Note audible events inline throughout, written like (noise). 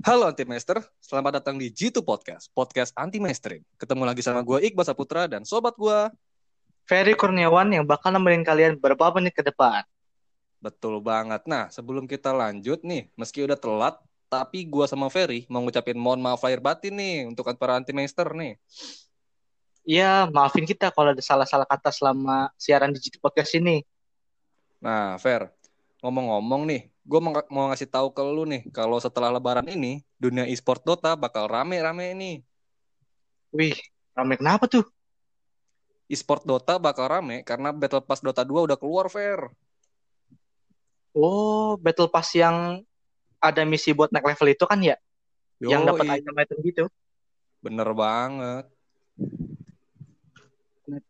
Halo anti master, selamat datang di G2 Podcast, podcast anti mainstream. Ketemu lagi sama gue Iqbal Saputra dan sobat gue. Ferry Kurniawan yang bakal nemenin kalian beberapa menit ke depan. Betul banget. Nah, sebelum kita lanjut nih, meski udah telat, tapi gue sama Ferry mau ngucapin mohon maaf lahir batin nih untuk para anti master nih. Iya, maafin kita kalau ada salah-salah kata selama siaran di G2 Podcast ini. Nah, Fer, ngomong-ngomong nih, gue mau, ngasih tahu ke lu nih, kalau setelah lebaran ini, dunia e-sport Dota bakal rame-rame nih. Wih, rame kenapa tuh? E-sport Dota bakal rame karena Battle Pass Dota 2 udah keluar, Fer. Oh, Battle Pass yang ada misi buat naik level itu kan ya? Yoi. Yang dapat item-item gitu. Bener banget.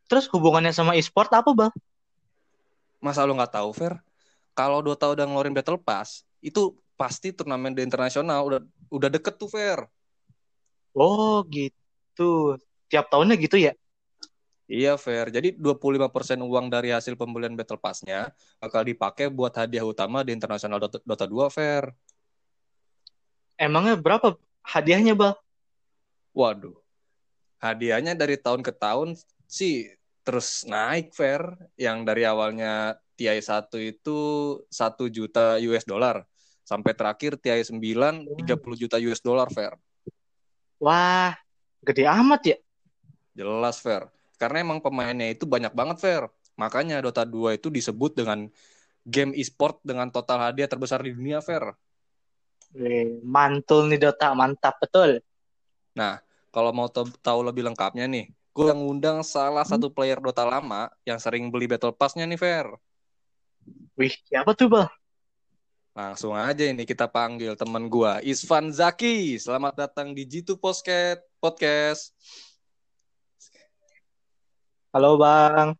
Terus hubungannya sama e-sport apa, Bang? Masa lu nggak tahu, Fer? Kalau Dota udah ngeluarin Battle Pass, itu pasti turnamen di internasional udah udah deket tuh, Fer. Oh, gitu. Tiap tahunnya gitu ya? Iya, Fer. Jadi 25% uang dari hasil pembelian Battle Pass-nya bakal dipakai buat hadiah utama di internasional Dota, Dota 2, Fer. Emangnya berapa hadiahnya, Bang? Waduh. Hadiahnya dari tahun ke tahun sih terus naik, Fer. Yang dari awalnya TI 1 itu 1 juta US dollar. Sampai terakhir TI 9 30 juta US dollar, Fer. Wah, gede amat ya? Jelas, Fer. Karena emang pemainnya itu banyak banget, Fer. Makanya Dota 2 itu disebut dengan game e-sport dengan total hadiah terbesar di dunia. Wih, mantul nih Dota, mantap betul. Nah, kalau mau tahu lebih lengkapnya nih, gue yang ngundang salah satu player Dota lama yang sering beli Battle Pass-nya nih, Fer. Wih, siapa tuh, Bang? Langsung aja ini kita panggil teman gua, Isvan Zaki. Selamat datang di G2 Podcast. Podcast. Halo, Bang.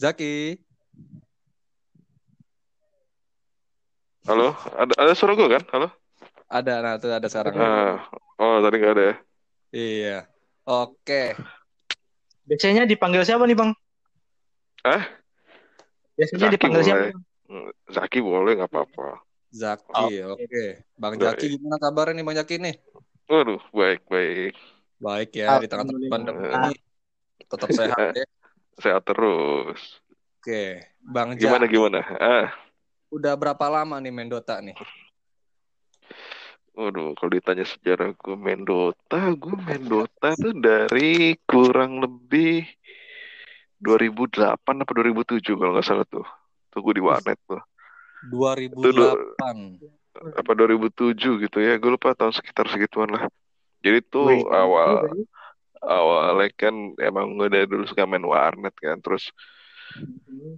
Zaki. Halo, ada ada suara gue kan? Halo? Ada, nah tuh ada sekarang. Ah, oh tadi nggak ada ya. Iya. Oke. Biasanya dipanggil siapa nih, Bang? Hah? Biasanya Zaki dipanggil siapa? boleh. Zaki boleh nggak apa-apa. Zaki, oke. Bang Baik. Zaki gimana kabarnya nih Bang Zaki nih? Waduh, baik baik, Baik ya di tengah-tengah pandemi ini. Tetap sehat ya. sehat terus. Oke. Bang Gimana Zaki, gimana? Ah, udah berapa lama nih main Dota nih? Waduh, kalau ditanya sejarah gue main Dota, gue main Dota tuh dari kurang lebih 2008 apa 2007 kalau nggak salah tuh. Tuh gue di warnet tuh. 2008. Apa 2007 gitu ya? Gue lupa tahun sekitar segituan lah. Jadi tuh Wih, awal ya. awalnya kan emang gue dari dulu suka main warnet kan terus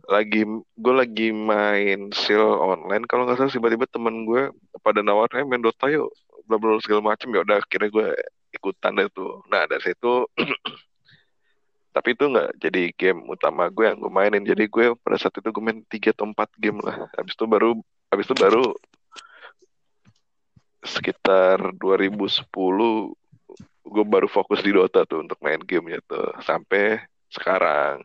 lagi gue lagi main seal online kalau nggak salah tiba-tiba temen gue pada nawarin "Eh, main Dota yuk. Bla bla, segala macem. Ya udah akhirnya gue ikutan deh tuh. Nah dari situ (clears throat) tapi itu nggak jadi game utama gue yang gue mainin. Jadi gue pada saat itu gue main tiga atau empat game lah. Habis itu baru habis itu baru sekitar 2010 gue baru fokus di Dota tuh untuk main gamenya tuh. Sampai sekarang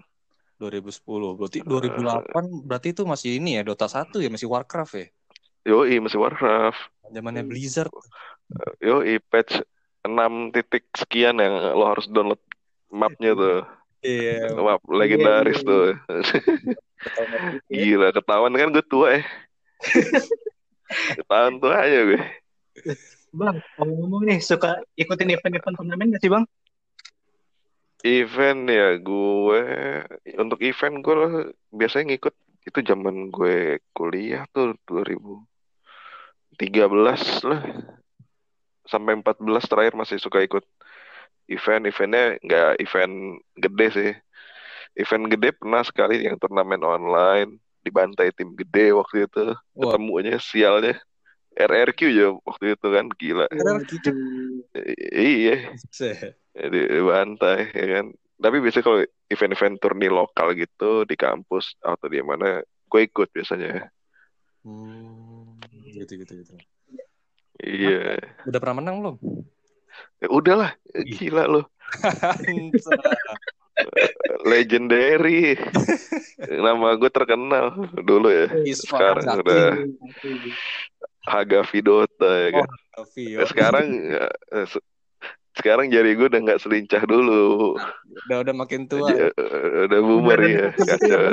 2010. Berarti 2008 berarti itu masih ini ya Dota 1 ya masih Warcraft ya. Yoi masih Warcraft Zamannya Blizzard. Yoi patch 6 titik sekian yang lo harus download mapnya tuh Iya. map legendaris iya, tuh (laughs) gila ketahuan kan gue tua ya (laughs) ketahuan tua aja gue Bang, ngomong-ngomong nih, suka ikutin event-event turnamen gak sih, Bang? Event ya gue untuk event gue biasanya ngikut itu zaman gue kuliah tuh 2013 lah. Sampai 14 terakhir masih suka ikut event. Eventnya nggak event gede sih. Event gede pernah sekali yang turnamen online dibantai tim gede waktu itu. Wah. ketemunya sialnya RRQ ya waktu itu kan gila. I- iya. Se- di dibantai ya kan. Tapi biasanya kalau event-event turni lokal gitu di kampus atau di mana gue ikut biasanya. Hmm, gitu gitu gitu. iya. Udah pernah menang belum? ya udahlah. Gila loh (laughs) legendary. (laughs) Nama gue terkenal dulu ya. Sekarang udah Haga Vidota ya kan. Oh. Sekarang (laughs) eh, se- sekarang jari gue udah nggak selincah dulu. Udah udah makin tua. Ja- udah boomer ya. Kacau.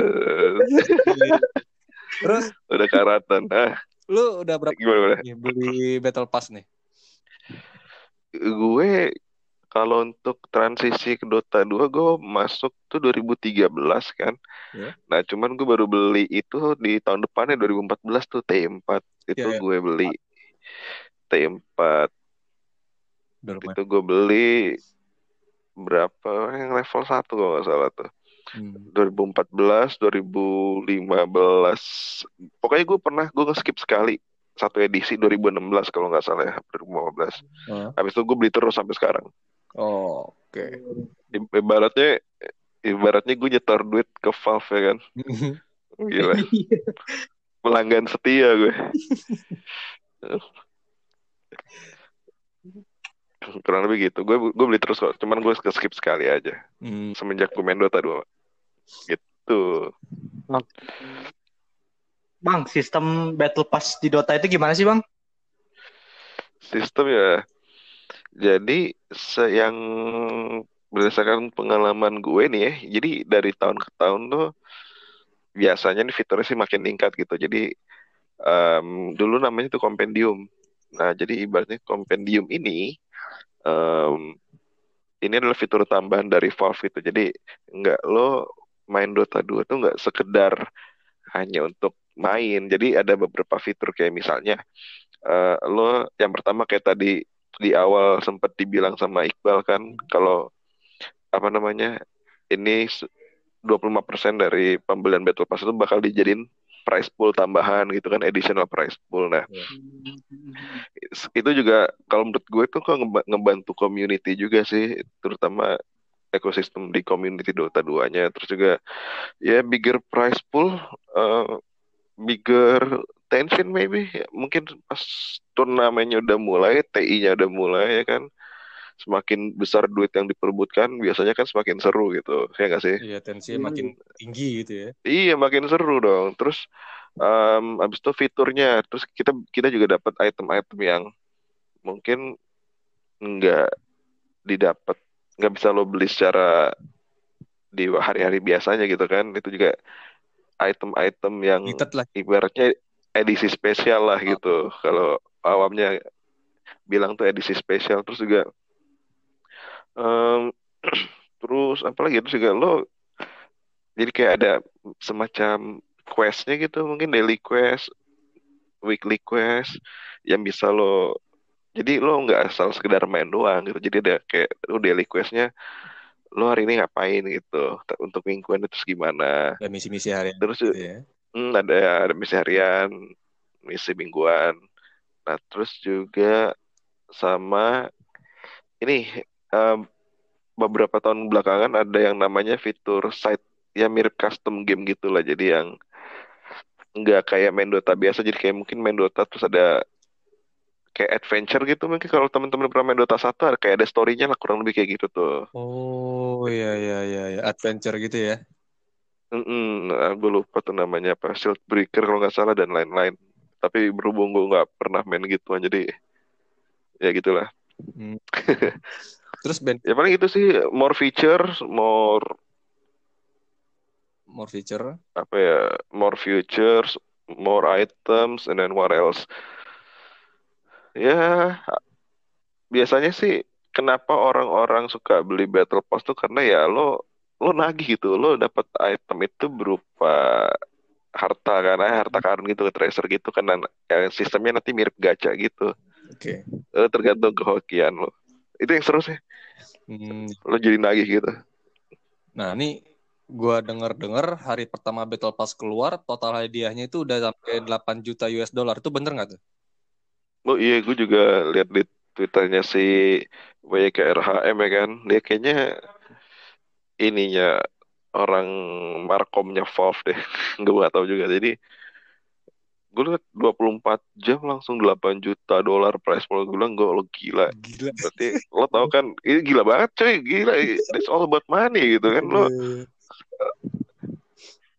Terus Udah karatan. Ah, lu udah berapa gimana, gimana? beli Battle Pass nih? Gue kalau untuk transisi ke Dota 2 gue masuk tuh 2013 kan. Ya. Nah, cuman gue baru beli itu di tahun depannya 2014 tuh T4 itu Ya, ya. gue beli. T4 Udah lumayan. itu gue beli berapa yang level 1 kalau nggak salah tuh. Hmm. 2014, 2015. Pokoknya gue pernah gue nge-skip sekali satu edisi 2016 kalau nggak salah ya 2015. Oh, Habis itu gue beli terus sampai sekarang. Oh, oke. I- Ibaratnya ibaratnya gue nyetor duit ke Valve ya kan. (laughs) Gila, pelanggan setia gue. Kurang lebih gitu. Gue gue beli terus kok. Cuman gue skip sekali aja Hmm. semenjak gue main Dota 2. Gitu. Bang, sistem Battle Pass di Dota itu gimana sih, Bang? Sistem ya. Jadi se yang berdasarkan pengalaman gue nih ya. Jadi dari tahun ke tahun tuh biasanya nih fiturnya sih makin tingkat gitu. Jadi em, dulu namanya tuh kompendium. Nah, jadi ibaratnya kompendium ini em, ini adalah fitur tambahan dari Valve itu. Jadi nggak lo main Dota 2 tuh nggak sekedar hanya untuk main. Jadi ada beberapa fitur kayak misalnya eh, lo yang pertama kayak tadi di awal sempat dibilang sama Iqbal kan kalau apa namanya ini s- 25% dari pembelian Battle Pass itu bakal dijadiin price pool tambahan gitu kan additional price pool. Nah, is- itu juga kalau menurut gue tuh kok ngeba- ngebantu community juga sih terutama ekosistem di community Dota 2-nya terus juga ya bigger price pool eh, bigger tension maybe. Ya, mungkin pas turnamennya udah mulai TI-nya udah mulai ya kan. Semakin besar duit yang diperbutkan biasanya kan semakin seru gitu. Ya nggak sih? Iya, tensinya makin tinggi gitu ya. iya makin seru dong. Terus em, abis itu fiturnya. Terus kita kita juga dapat item-item yang mungkin nggak didapat nggak bisa lo beli secara di hari-hari biasanya gitu kan. Itu juga item-item yang ibaratnya edisi spesial lah gitu. Kalau awamnya bilang tuh edisi spesial terus juga em, (clears throat) terus apalagi terus juga lo jadi kayak ada semacam questnya gitu mungkin daily quest weekly quest yang bisa lo jadi lo nggak asal sekedar main doang gitu. Jadi ada kayak lo daily questnya lo hari ini ngapain? gitu. Untuk mingguan itu gimana. Misi-misi harian terus gitu ya. Hmm, ada ada misi harian, misi mingguan. Nah, terus juga sama ini em, beberapa tahun belakangan ada yang namanya fitur site ya mirip custom game gitu lah. Jadi yang nggak kayak main Dota biasa. Jadi kayak mungkin main Dota terus ada kayak adventure gitu. Mungkin kalau teman-teman pernah main Dota 1 ada kayak ada story-nya lah kurang lebih kayak gitu tuh. Oh, iya iya iya iya. Adventure gitu ya. Mm-mm, nah, gue lupa tuh namanya apa, Shield Breaker kalau nggak salah dan lain-lain. Tapi berhubung gue nggak pernah main gituan, jadi ya gitulah. Hmm. (laughs) Terus band Ya paling itu sih, more features, more more feature. apa ya, more features, more items, and then what else? Ya biasanya sih kenapa orang-orang suka beli Battle Pass tuh karena ya lo lo nagih gitu, lo dapat item itu berupa harta kan, eh, harta karun gitu, treasure gitu kan, dan ya, sistemnya nanti mirip gacha gitu. Oke. Eh, tergantung kehokian lo. Itu yang seru sih, Hmm. lo jadi nagih gitu. Nah, ini gua denger-dengar hari pertama Battle Pass keluar, total hadiahnya itu udah sampai 8 juta US dollar. Itu bener nggak tuh? Oh iya, gue juga lihat di Twitternya si WKRHM ya kan, dia kayaknya ininya orang markomnya Valve deh, (laughs) gue gak tahu juga. Jadi gue liat 24 jam langsung 8 juta dolar price pool gue bilang gue lo gila Gila. berarti lo tau kan ini gila banget coy gila it's all about money gitu kan lo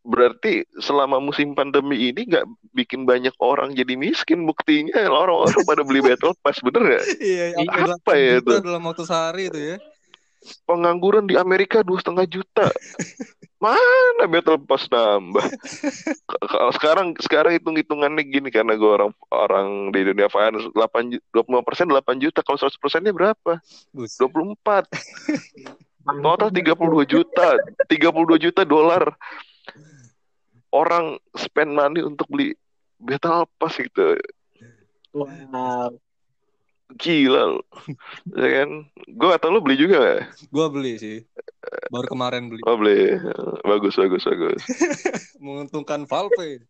berarti selama musim pandemi ini nggak bikin banyak orang jadi miskin buktinya orang-orang pada beli battle pass bener gak (laughs) Iya, Apa 8 ya itu? dalam waktu sehari itu ya. Pengangguran di Amerika dua setengah juta. Mana battle pass nambah? Kalau sekarang sekarang hitung hitungannya gini karena gue orang orang di dunia finance 8 dua puluh persen 8 juta. Kalau 100 persennya berapa? Buset. 24 total 32 juta. 32 juta dolar. Orang spend money untuk beli battle pass gitu. Wow. Gila lu. (laughs) ya kan gue atau lu beli juga gak? Gua beli sih. Baru kemarin beli. oh beli bagus bagus bagus (laughs) Menguntungkan Valve.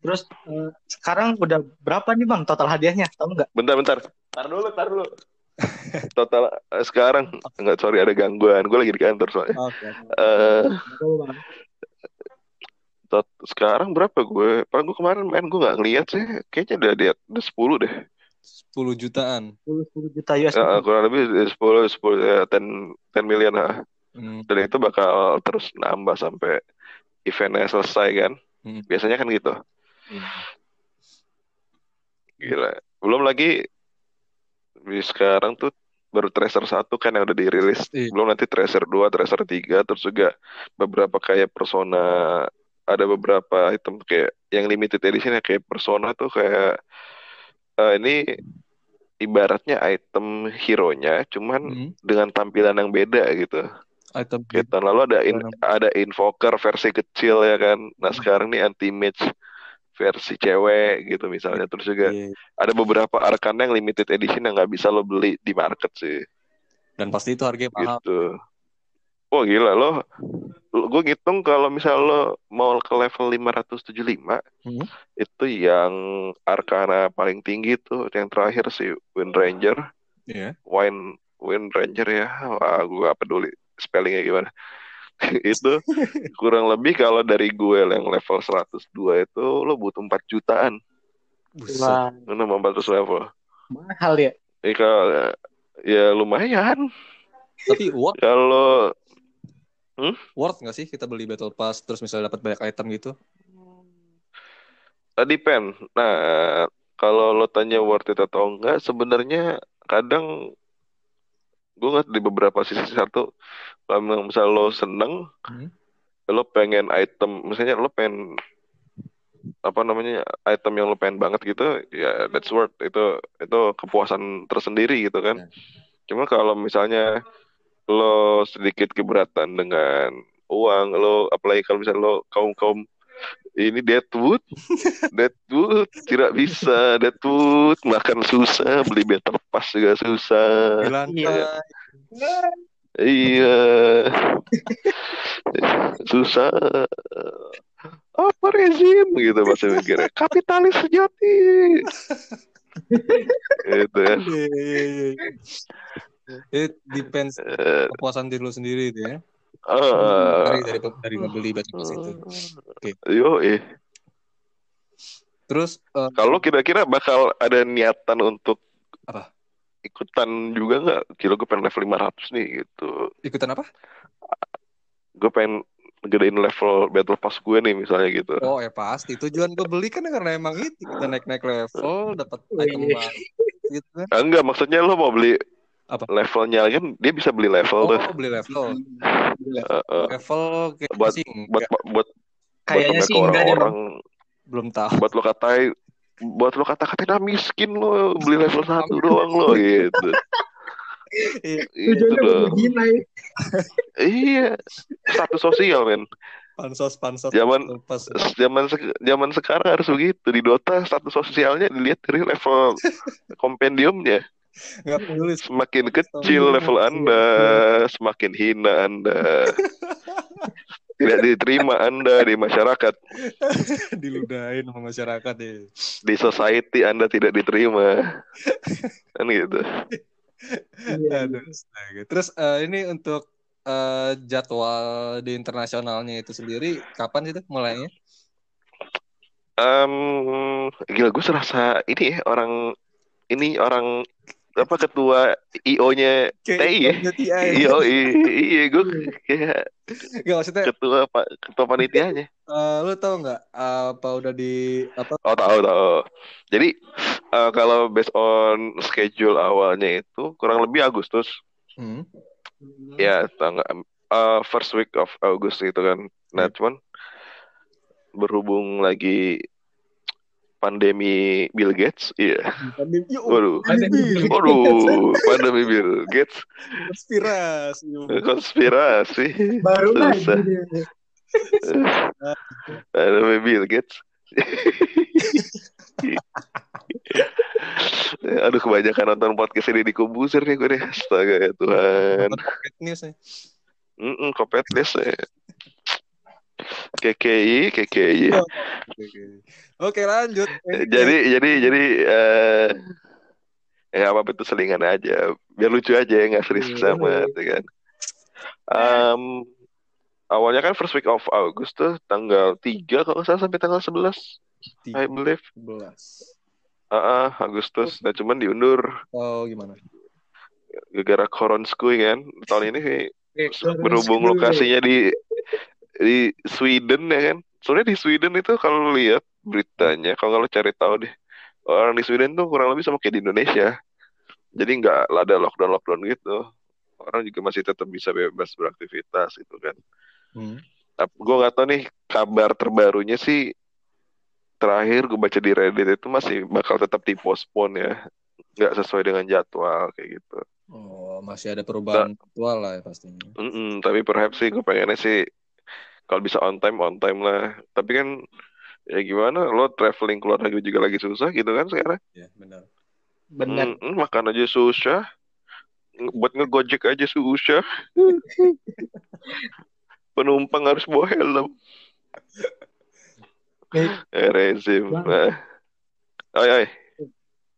Terus eh, sekarang udah berapa nih bang total hadiahnya? Tahu nggak? bentar bentar tar dulu tar dulu (laughs) total eh, sekarang nggak sorry ada gangguan gue lagi di kantor soalnya Oke. Eh Tahu, Bang. tot- sekarang berapa gue Pak gue kemarin main gue nggak ngeliat sih kayaknya udah dia udah 10 deh 10 jutaan. 10, 10 juta US. Ya, kurang lebih 10 10 ya 10 10 million lah Hmm. dan itu bakal terus nambah sampai eventnya selesai kan Hmm. biasanya kan gitu gila belum lagi di sekarang tuh baru Tracer satu kan yang udah dirilis Iya. belum nanti Tracer 2 Tracer 3 terus juga beberapa kayak Persona ada beberapa item kayak yang limited edition ya kayak Persona tuh kayak eh, ini ibaratnya item hero-nya cuman Hmm. dengan tampilan yang beda gitu Item Kayak tahun lalu ada in- ada invoker versi kecil ya kan. Nah Hmm. sekarang nih anti mage versi cewek gitu misalnya. Terus juga Iya. ada beberapa arcana yang limited edition yang nggak bisa lo beli di market sih Dan pasti itu harganya mahal. gitu. Wah gila lo. Gue ngitung kalau misal lo mau ke level 575 Hmm. itu yang arcana paling tinggi tuh yang terakhir si Wind Ranger. Iya. Wine Wind Ranger ya. Wah, gue gak peduli spellingnya gimana. (laughs) itu (laughs) kurang lebih kalau dari gue yang level 102 itu lo butuh 4 jutaan. Buset. Lo nambah 400 level. mahal ya. Ya, kalau, ya lumayan. Tapi worth, Kalau worth nggak sih kita beli Battle Pass terus misalnya dapat banyak item gitu? uh, depend. Nah, kalau lo tanya worth it atau enggak, sebenarnya kadang gue ngeliat di beberapa sisi satu, kalau misal lo seneng, Hmm. lo pengen item, misalnya lo pengen apa namanya item yang lo pengen banget gitu, ya that's worth itu itu kepuasan tersendiri gitu kan. Ya. Cuma kalau misalnya lo sedikit keberatan dengan uang, lo apalagi kalau misalnya lo kaum kaum ini Deadwood, (laughs) Deadwood tidak bisa, Deadwood makan susah, beli battle pass juga susah. Lantai. Iya. (laughs) Susah. Apa rezim gitu bahasa mikirnya. Kapitalis sejati. (laughs) gitu ya. It depends Eh, kepuasan diri lu sendiri itu ya. ah, Dari dari dari membeli Battle Pass itu. Oke. yo eh. Terus eh, Kalau kira-kira bakal ada niatan untuk Apa? ikutan juga nggak? Kira gue pengen level 500 nih gitu. ikutan apa? Gue pengen gedein level battle pass gue nih misalnya gitu. Oh ya pasti tujuan gue beli kan karena emang itu kita naik naik level dapat item baru gitu kan. Enggak, maksudnya lo mau beli Apa? levelnya kan dia bisa beli level tuh. Oh beli level. Level kayak Buat- sih buat buat buat Kayaknya lo sih Bang. orang-orang belum tahu. buat lo katain buat lo kata-katain ah miskin lo beli level satu doang lo gitu. Iya, itu Tujuannya menghina ya. iya. Status sosial men. Pansos pansos. Zaman- zaman zaman sekarang harus begitu. Di Dota status sosialnya dilihat dari level (laughs) kompendiumnya nggak peduli semakin kecil level anda semakin hina anda (laughs) tidak diterima anda di masyarakat (laughs) diludahin sama masyarakat ya. di society anda tidak diterima kan gitu Iya. Aduh. Terus eh, ini untuk eh, jadwal di internasionalnya itu sendiri kapan sih itu mulainya? Em, gila gue serasa ini ya orang ini orang apa ketua IO-nya TI ya. Iya, (laughs) iya gue kayak Gak maksudnya, ketua pak ketua panitianya. eh, lu tau nggak apa udah di apa? Oh tahu tahu. Jadi eh, kalau based on schedule awalnya itu kurang lebih Agustus Hmm. ya tanggal eh, first week of August gitu kan. Nah Hmm. cuman berhubung lagi pandemi Bill Gates, iya. Pandemi, Yo, Waduh. pandemi. Waduh, pandemi Bill Gates konspirasi. konspirasi. Baru lagi. Susah. (laughs) Pandemi Bill Gates. (laughs) Aduh kebanyakan nonton podcast ini di Kubusir nih gue nih. Astaga ya Tuhan. Pocket News nih. Mm kopet list ya. KKI, KKI. Oke, oke. Oke, lanjut. Jadi, jadi, jadi, eh ya apa itu selingan aja. Biar lucu aja ya, nggak serius Iya. sama, ya kan. Em, awalnya kan first week of August tuh tanggal 3 kalau salah sampai tanggal 11 I believe. 11. Ah, ah, Agustus. Nah, cuman diundur Oh, gimana? gara-gara Koronskuy kan. Tahun ini kayak berhubung lokasinya di di Sweden ya kan. Soalnya di Sweden itu kalau lihat beritanya, kalau lu cari tahu deh, orang di Sweden tuh kurang lebih sama kayak di Indonesia. Jadi nggak ada lockdown lockdown gitu. Orang juga masih tetap bisa bebas beraktivitas gitu kan. Hmm. Tapi gue nggak tahu nih kabar terbarunya sih terakhir gue baca di Reddit itu masih bakal tetap dipospon ya, nggak sesuai dengan jadwal kayak gitu. Oh, masih ada perubahan aktual lah ya pastinya. Mm-mm, tapi perhaps sih gue pengennya sih kalau bisa on time on time lah. Tapi kan ya gimana lo traveling keluar negeri juga lagi susah gitu kan sekarang. Ya, benar. Benar. Mm-mm, makan aja susah. Buat ngegojek aja susah. (laughs) Penumpang harus bawa helm. Eh, rezim. Nah. Oi, oi.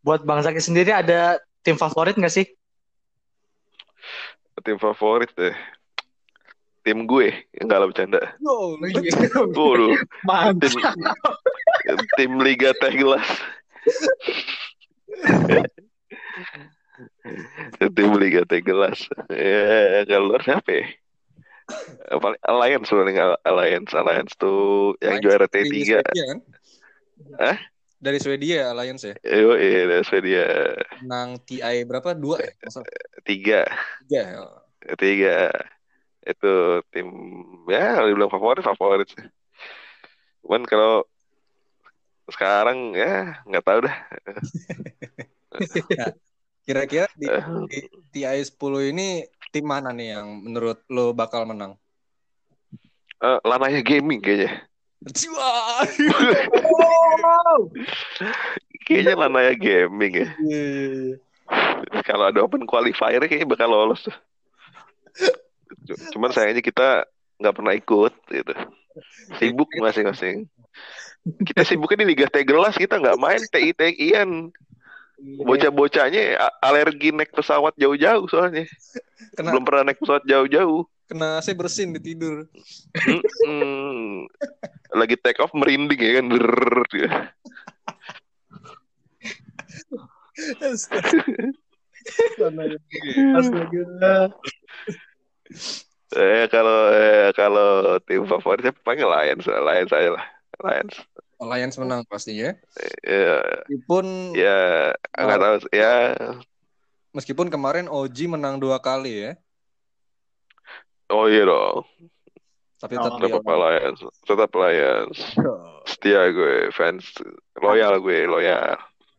buat Bang Zaki sendiri ada tim favorit nggak sih? Tim favorit deh. Tim gue, enggak lah bercanda. Yo, Waduh, tim tim Liga Teh Gelas. tim Liga Teh Gelas. Ya, kalau siapa ya? Paling Alliance paling Alliance Alliance tuh yang juara Dari T3. Swedia kan? Hah? Dari Swedia Alliance ya. Yo, iya, dari Swedia Menang TI berapa? Dua ya? Masa tiga, tiga. ya? tiga. Itu tim ya kalau dibilang favorit favorit sih. Cuman kalau sekarang ya nggak tahu dah. (laughs) Kira-kira di, Eh, di TI 10 ini tim mana nih yang menurut lo bakal menang? eh, Lanaya Gaming kayaknya. (laughs) Kayaknya Lanaya Gaming ya. Iya, iya, iya. Kalau ada open qualifier kayaknya bakal lolos tuh. Cuman sayangnya kita nggak pernah ikut gitu. Sibuk masing-masing. Kita sibuknya di Liga Tegelas kita nggak main TI TI-an. Bocah-bocahnya a- alergi naik pesawat jauh-jauh soalnya. Kena Belum pernah naik pesawat jauh-jauh. kena AC bersin di tidur. Mm-mm. Lagi take off merinding ya kan. Gitu. Astaga. Eh kalau eh, kalau tim favoritnya paling Lions, Lions aja lah. Lions. Alliance menang pastinya. Ya, Meskipun ya nggak tahu ya meskipun kemarin OG menang dua kali ya, oh iya dong tapi Oh, tetap tetap dia- Lions tetap Lions setia gue fans loyal gue loyal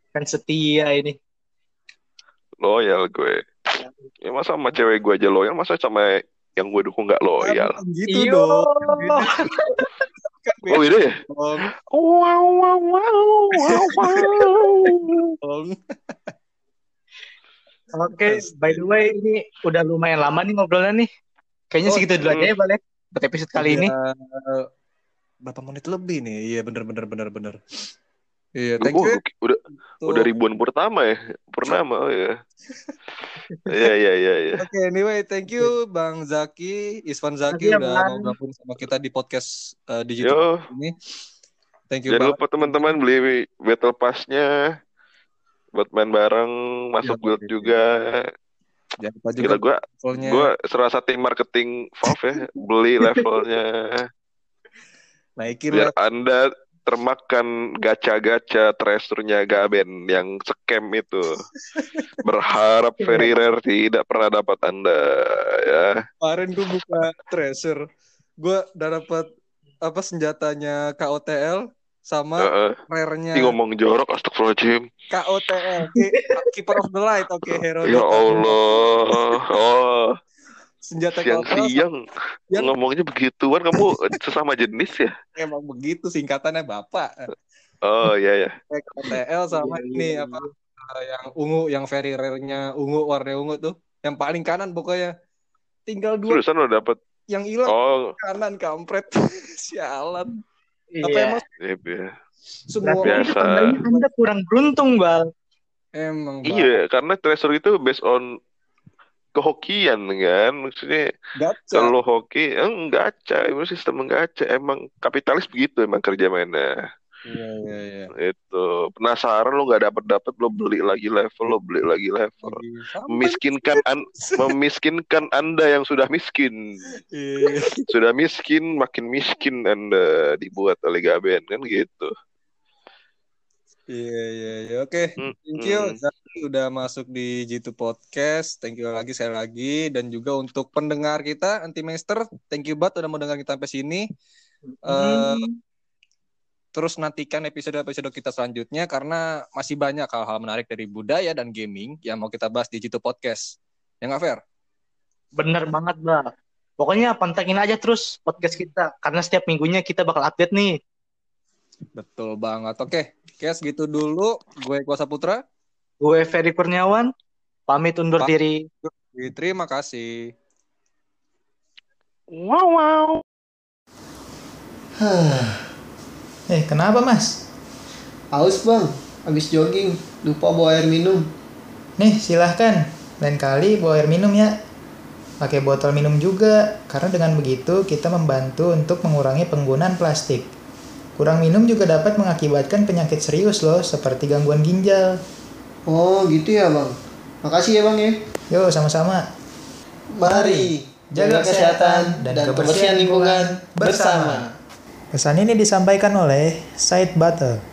Kan setia ini. loyal gue ya masa sama cewek gue aja loyal masa sama yang gue dukung nggak loyal Kan gitu Iyo. dong. (laughs) Kan oh iya ya wow wow wow wow (laughs) wow Oke, by the way ini udah lumayan lama nih ngobrolnya nih. Kayaknya Oh, segitu dulu aja ya, Balik. Buat episode kali ini. Iya, berapa menit lebih nih? Iya bener bener bener bener. Iya, Oh, thank you. udah Tuh. udah ribuan pertama ya pertama oh ya (laughs) iya iya iya iya Oke, anyway, thank you Bang Zaki, Isvan Zaki Makasih ya, udah mau gabung sama kita di podcast uh, digital yo ini. thank you Jangan banget. lupa teman-teman beli battle pass-nya buat main bareng, masuk Iya, guild iya. juga. Jangan lupa juga Gila gua levelnya. gua serasa tim marketing Valve ya, beli levelnya (laughs) naikin biar lah. Anda termakan gacha-gacha treasure-nya Gaben yang scam itu. (laughs) Berharap very rare tidak pernah dapat Anda ya. Kemarin gue buka treasure. Gue udah dapat apa senjatanya KOTL sama Heeh. rare-nya ngomong jorok astagfirullahaladzim. KOTL. Keeper of the Light. Oke, hero. Ya Allah. Oh, Senjata KOTL siang-siang Yang- ngomongnya begituan kamu sesama jenis ya? emang begitu singkatannya Bapak. Oh iya ya. Kayak KOTL sama Iya, ini iya, apa eh, yang ungu yang very rare-nya ungu warna ungu tuh. Yang paling kanan pokoknya. Tinggal dua Terusan lo dapet. yang hilang Oh, kanan kampret. (laughs) Sialan. Apa Iya. emang iya, iya. semua Biasa. Anda kurang beruntung, Bang. emang Bang. Iya, karena treasure itu based on kehokian kan. Maksudnya Gacha. kalau hoki, eh, gacha, itu sistem gacha. Emang kapitalis begitu emang kerja mainnya. Iya iya iya. Itu penasaran lo nggak dapet dapet lo beli lagi level, lo beli lagi level. Sampai- Memiskinkan an (laughs) memiskinkan anda yang sudah miskin. Iya. Sudah miskin, makin miskin anda dibuat oleh Gaben kan gitu. Iya iya iya. Oke, thank you. Zaki udah masuk di G2 Podcast. Thank you lagi sekali lagi dan juga untuk pendengar kita anti master, thank you banget udah mau dengar kita sampai sini. Hmm. terus nantikan episode-episode kita selanjutnya karena masih banyak hal-hal menarik dari budaya dan gaming yang mau kita bahas di G2 Podcast. Ya nggak fair? Bener banget, Bang. Pokoknya pantengin aja terus podcast kita. Karena setiap minggunya kita bakal update nih. Betul banget. Oke, oke segitu dulu. Gue Kuasa Putra. Gue Ferry Kurniawan. Pamit undur Pa- diri. Terima kasih. Wow wow. (sighs) Eh, kenapa mas? Haus bang, habis jogging, lupa bawa air minum. Nih, silahkan. Lain kali bawa air minum ya. Pakai botol minum juga, karena dengan begitu kita membantu untuk mengurangi penggunaan plastik. Kurang minum juga dapat mengakibatkan penyakit serius loh, seperti gangguan ginjal. Oh gitu ya bang. Makasih ya bang ya. Yuk, sama-sama. Mari jaga kesehatan dan kebersihan lingkungan bersama. Pesan ini disampaikan oleh Side Butter.